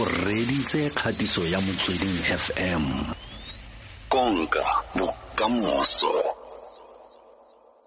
o reditse kgatiso ya motsweding fm konka bokamoso.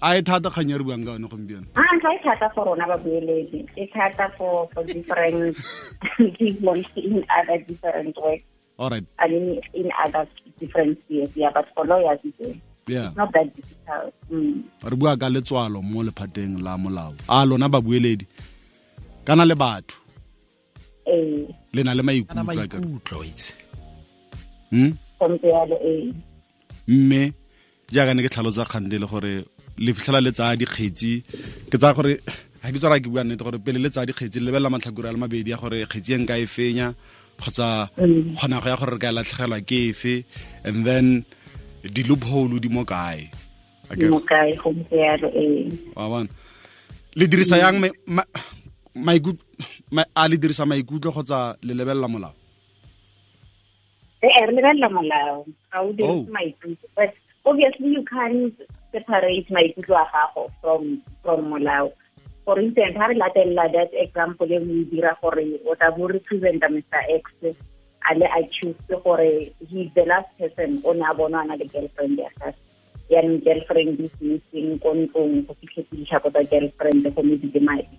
A e thata kgang ya re buang ka one gompieno? Ah, ga e thata for rona babueledi. E thata for for different people in other different ways alright I mean in other different spheres yeah but for lawyers it's yeah. not that difficult. Mm. re bua ka letswalo mo lephateng la molao. A lona babueledi kana le batho? Eh le na le maikutlo Hmm? eh mme jaaka ne ke tlhalotsa kgante le gore le fitlhela le tsaya dikgetsi ke tsaya gore ga ke tswara ke bua nnete gore pele le tsaya dikgetsi le lebelela matlhakore a le mabedi ya gore kgetsi e nka e fenya kgotsa kgonago ya gore re ka e latlhegelwa ke efe and then di-loophole di mo kae? Wa bona. Le dirisa yang mai- ma- maikut- ma- a le dirisa maikutlo kgotsa le lebelela molao? Eh re lebelela molao. Ga o Oh. dirise maikutlo. But obviously you can't separate maikutlo a gago from from molao. For instance ha re latelela that example e o e dira gore o tla bo representa mr x a le a choose gore he's the last person o ne a bona a na le girlfriend ya gage yaanong girlfriend is missing ko ntlong go fitlhetse ditlhako tsa girlfriend go medile madi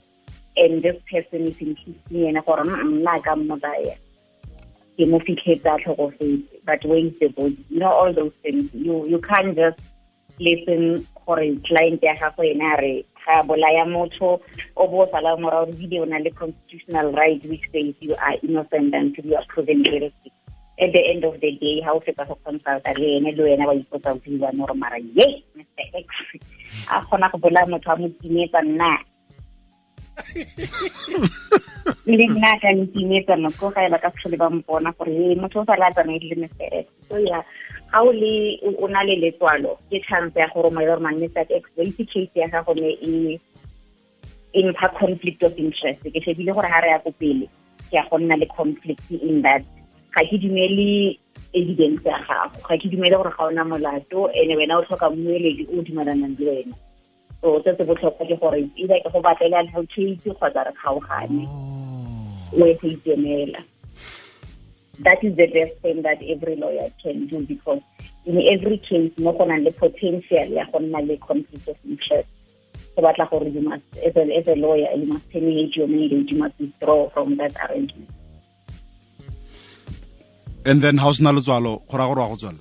and this person is insisting ene gore "Mm, nna ka mmotaya ke mo fitlhetsa a tlhokofetse but where is the you know all those things. You you can't just listen gore client ya gago ene a re ga bolaya motho o bo o sala morago video na le constitutional right which says you are innocent until you are proven guilty. At the end of the day ha o fetsa go consulta le ene le wena ba ipotsa o buane gore mara ye mr x. A kgona go bolaya motho a mo timetsa le nna ka ntimetsa nako ga ba ka tlhole ba mpona gore motho o sa le a tsamaile le x so ya ga o le o na le letswalo? Ke chance ya gore mo gore ba itse case ya gago ne e e conflict of interest. Ke shebile gore ga re ya ko pele ke ya go nna le conflict in that ga ke dumele evidence ya gago. Ga ke dumele gore ga ona molato ene wena o tlhoka mmueledi o dumelanang le wena so se se botlhokwa ke gore either ke go batlela advocate kgotsa re kgaogane. Oh. O e go ikemela. That is the best thing that every lawyer can do because in every case mo go nang le potential ya go nna le conflict of interest go batla gore you must as a, as a lawyer you must terminate your marriage you must withdraw from that arrangement. And then ha o sena letswalo go raya gore wa go tswala?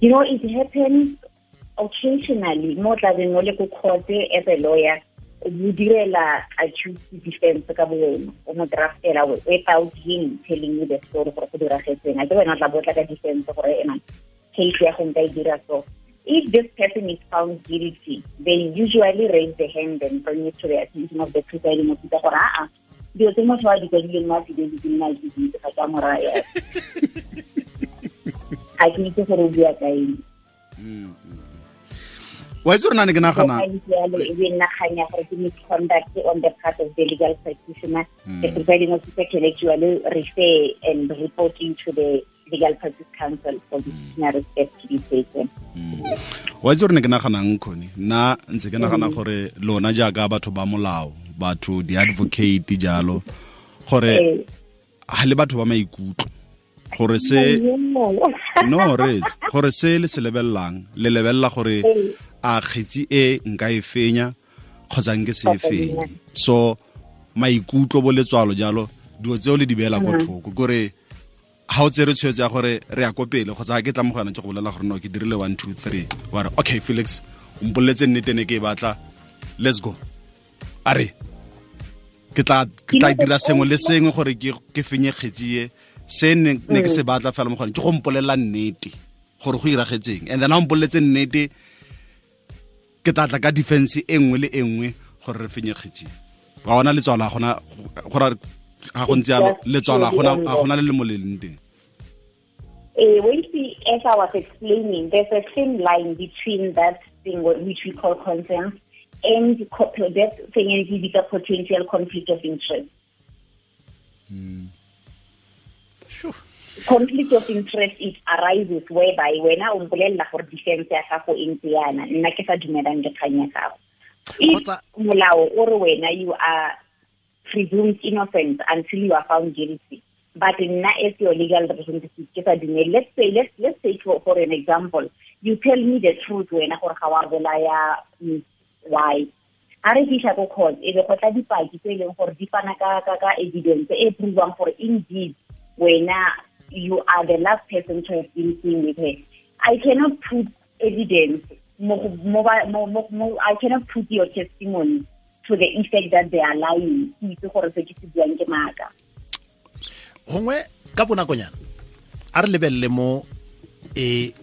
You know it happens occasionally mo tlabeng o le ko as a lawyer o mo direla accused defense ka bo wena o mo draftela without him telling you the story gore go diragetseng. A ke wena o tla botla ka defense gore ena case ya go nka e dira so. If this person is found guilty they usually raise the hand and bring it to the attention of the presiding officer gore aa dilo tse motho wa di kwadileng mo affidavit nna ke di itse ga ka moraya ga ke itse gore o bua ka eng wa itse gore na ne ke nagana e gore ke misconduct on the part of the legal practitioner. The presiding officer can actually refer and report you to the legal practice council for disciplinary steps to be taken. Wa itse gore ne ke naganang kgone nna ntse ke nagana gore lona jaaka batho ba molao batho di-advocate jalo gore ha ga le batho ba maikutlo gore se no gore se le se lebelelang le lebelela gore a kgetsi e nka e fenya kgotsa nke se e fenye. so maikutlo bo letswalo jalo dilo tseo le di beela ko thoko. Kore ga o tsere tshwetso ya gore re ya ko pele kgotsa ga ke tla mogana ke go bolela gore no ke dirile one two three. Wa re okay felix o mpoleletse nnete ne ke e batla. Let's go. A re ke tla dira sengwe le sengwe gore ke fenye kgetsi e. Se ne ke se batla fela mo gone ke go mpolelela nnete gore go iragetseng. And then ha o mpoleletse nnete ke tla tla ka defense e nngwe le e nngwe gore re fenye wa ga gona letswalo ga gona gore ga go ntse yalo letswalo ga gona ga gona le le moleleng teng. Uh, when we, as I was explaining, there's a thin line between that thing which we call consent and that thing is a potential conflict of interest. Sure. conflict of interest it arises whereby wena o mpolelela gore defense ya gago e ntse yana. Nna ke sa dumelang le kgang ya gago. If molao o re wena you are presumes innocence until you are found guilty but nna as your legal representative ke sa dumele let's say let's let's take for, for an example you tell me the truth wena gore ga wa bolaya why. A re fitlha ko court e be go tla dipaki tse e leng gore di fana ka evidence e provang gore indeed wena you are the last person to have been seen with her. I cannot put evidence i cannot put your testimony to the effect that they are lying. Ke itse gore se ke se buang ke maaka. Gongwe ka bonakonyana a re lebelele mo e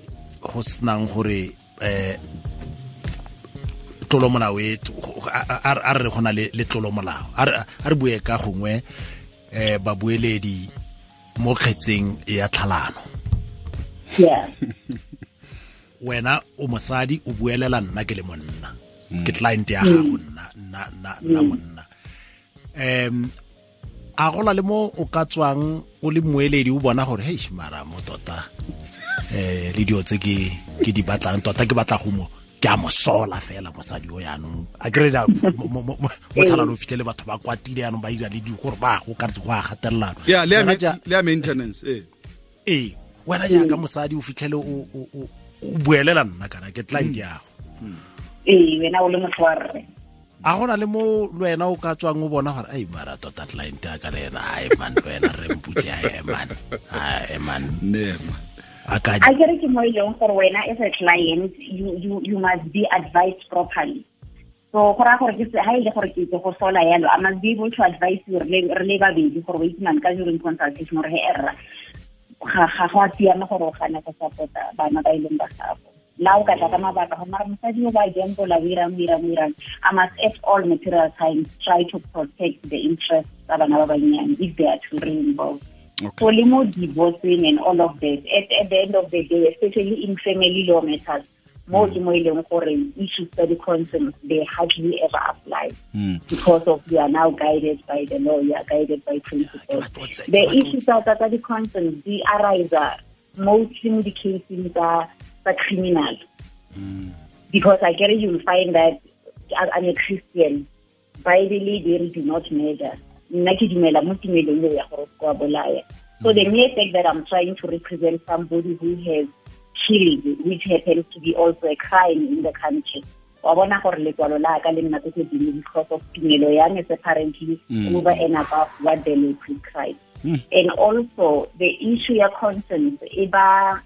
go senang gore um tlolomolao a re re go na le tlolomolao. A re bue ka gongwe um babueledi mo kgetseng ya tlhalano. Wena o mosadi o buelela nna ke le monna. Ke client ya gago nna nna nna monna. Um a gola le mo o ka tswang o le moeledi o bona gore hei mara mo tota eh le dio tse ke ke di batlang tota ke batla go mo ke a mosola fela mosadi o yaanong. A kry mo tlhalano o fitlhele batho ba kwatile yaanong ba ira le di gore ba go ka go a gatelelano. Le a maintenance ee ee wena jaaka mosadi o fitlhele o buelela nna kana ke client yago ee wena o le motho wa rre. A gona le mo lwena o ka tswang o bona gore ai mara tota client ya ka le ena ai man lwena re mputse ai man ai man. Nema a kere ke mo e leng gore wena as a client you, you, you must be advised properly. So go raya gore ga e le gore ke itse go sola yalo i must be able to advise you re le babedi gore waitman ka during consultation gore he erra. Ga go a siame gore o gane go support-a bana ba e leng ba gago. La o ka tla ka mabaka go mara mosadi o ba gembola o irang irang irang i must at all material times try to protect the interests tsa bana ba banyane if there are children involved okay. le divorcing and all of that at, at the end of the day especially in family law matters mo ke mo e leng gore issues tsa di-conscience they hardly ever apply mm. because of you are now guided by the law you are guided by principles the issues tsa di-conscience di arise mostly mo di-casing tsa are criminal. Mm. Because I get it, you'll find that I'm a Christian. By the Bible they do not measure. So the mere fact that I'm trying to represent somebody who has killed, which happens to be also a crime in the country, wa bona gore lekwalo la ka le nna ko godimo because of tumelo ya me apparently mm. over and above what the law prescribes. Mm. And also the issue ya conscience e ba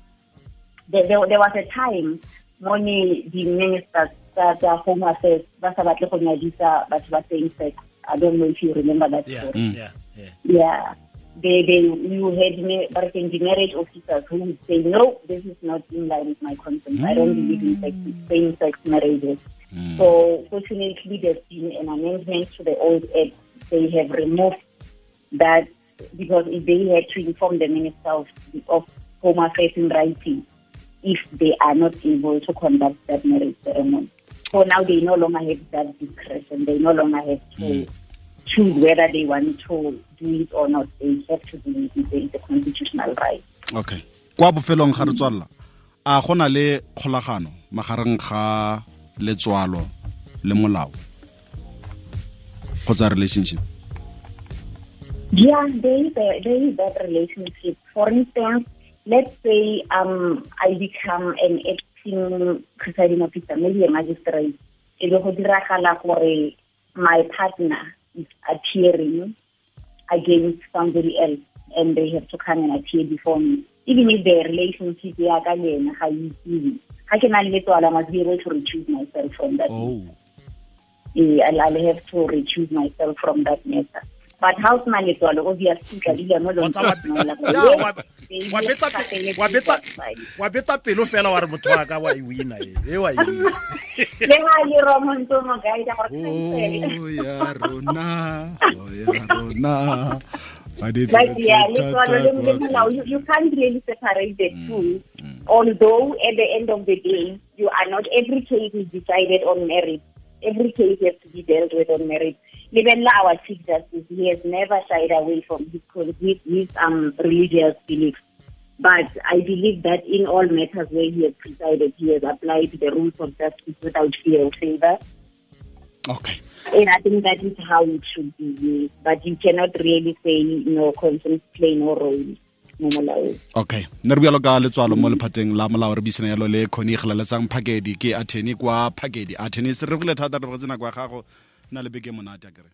there, there, there was a time mone di-ministers tsa home affairs ba sa batle go nyadisa batho ba same sex i don't know if you remember that yeah, story yeah, yeah. yeah. They, they, you had me barking the marriage officers who would say, no, this is not in line with my conscience. Mm. I don't believe in sex, same-sex marriages. Mm. So fortunately, there's been an amendment to the old act. They have removed that because they had to inform the minister of, of home affairs in writing if they are not able to conduct that marriage ceremony. So now they no longer have that discretion. They no longer have to mm. choose whether they want to do it or not. They have to do it. It's a constitutional right. Okay. Kwa bofelong ga re tswalla a gona le kgolagano magareng ga letswalo le molao kgotsa relationship yeah there is, a, there is that relationship for instance let's say um, I become an acting presiding officer, maybe a magistrate, e be go diragala gore my partner is appearing against somebody else and they have to come and appear before me. Even if the relationship ya ka le ena ga itsewe, ga ke na le letswalo, I must be able to recuse myself from that. Oh. Yeah, I'll have to recuse myself from that matter. But ha o sena letswalo obviously tladile mo wa beta pelo fela wa re motho wa ka wa e wina e wa e le ha le romonto mo gaida oh ya rona. Oh ya rona. But yeah, you, you can't really separate the mm, two. Mm. Although at the end of the day, you are not every case is decided on merit. Every case has to be dealt with on merit. Even our Chief Justice, he has never shied away from his, his, his um, religious beliefs. But I believe that in all matters where he has presided, he has applied the rules of justice without fear or favor. okay and I think that is how it should be. But you cannot really say no conscience play no role okay nne re bjalo ka letswalo mo lephateng la molao re buisana yalo le Connie Galaletsang Phakedi ke attorney kwa phakedi attorney se re bogile thata re bogetse nako ya gago na le beke monate a kere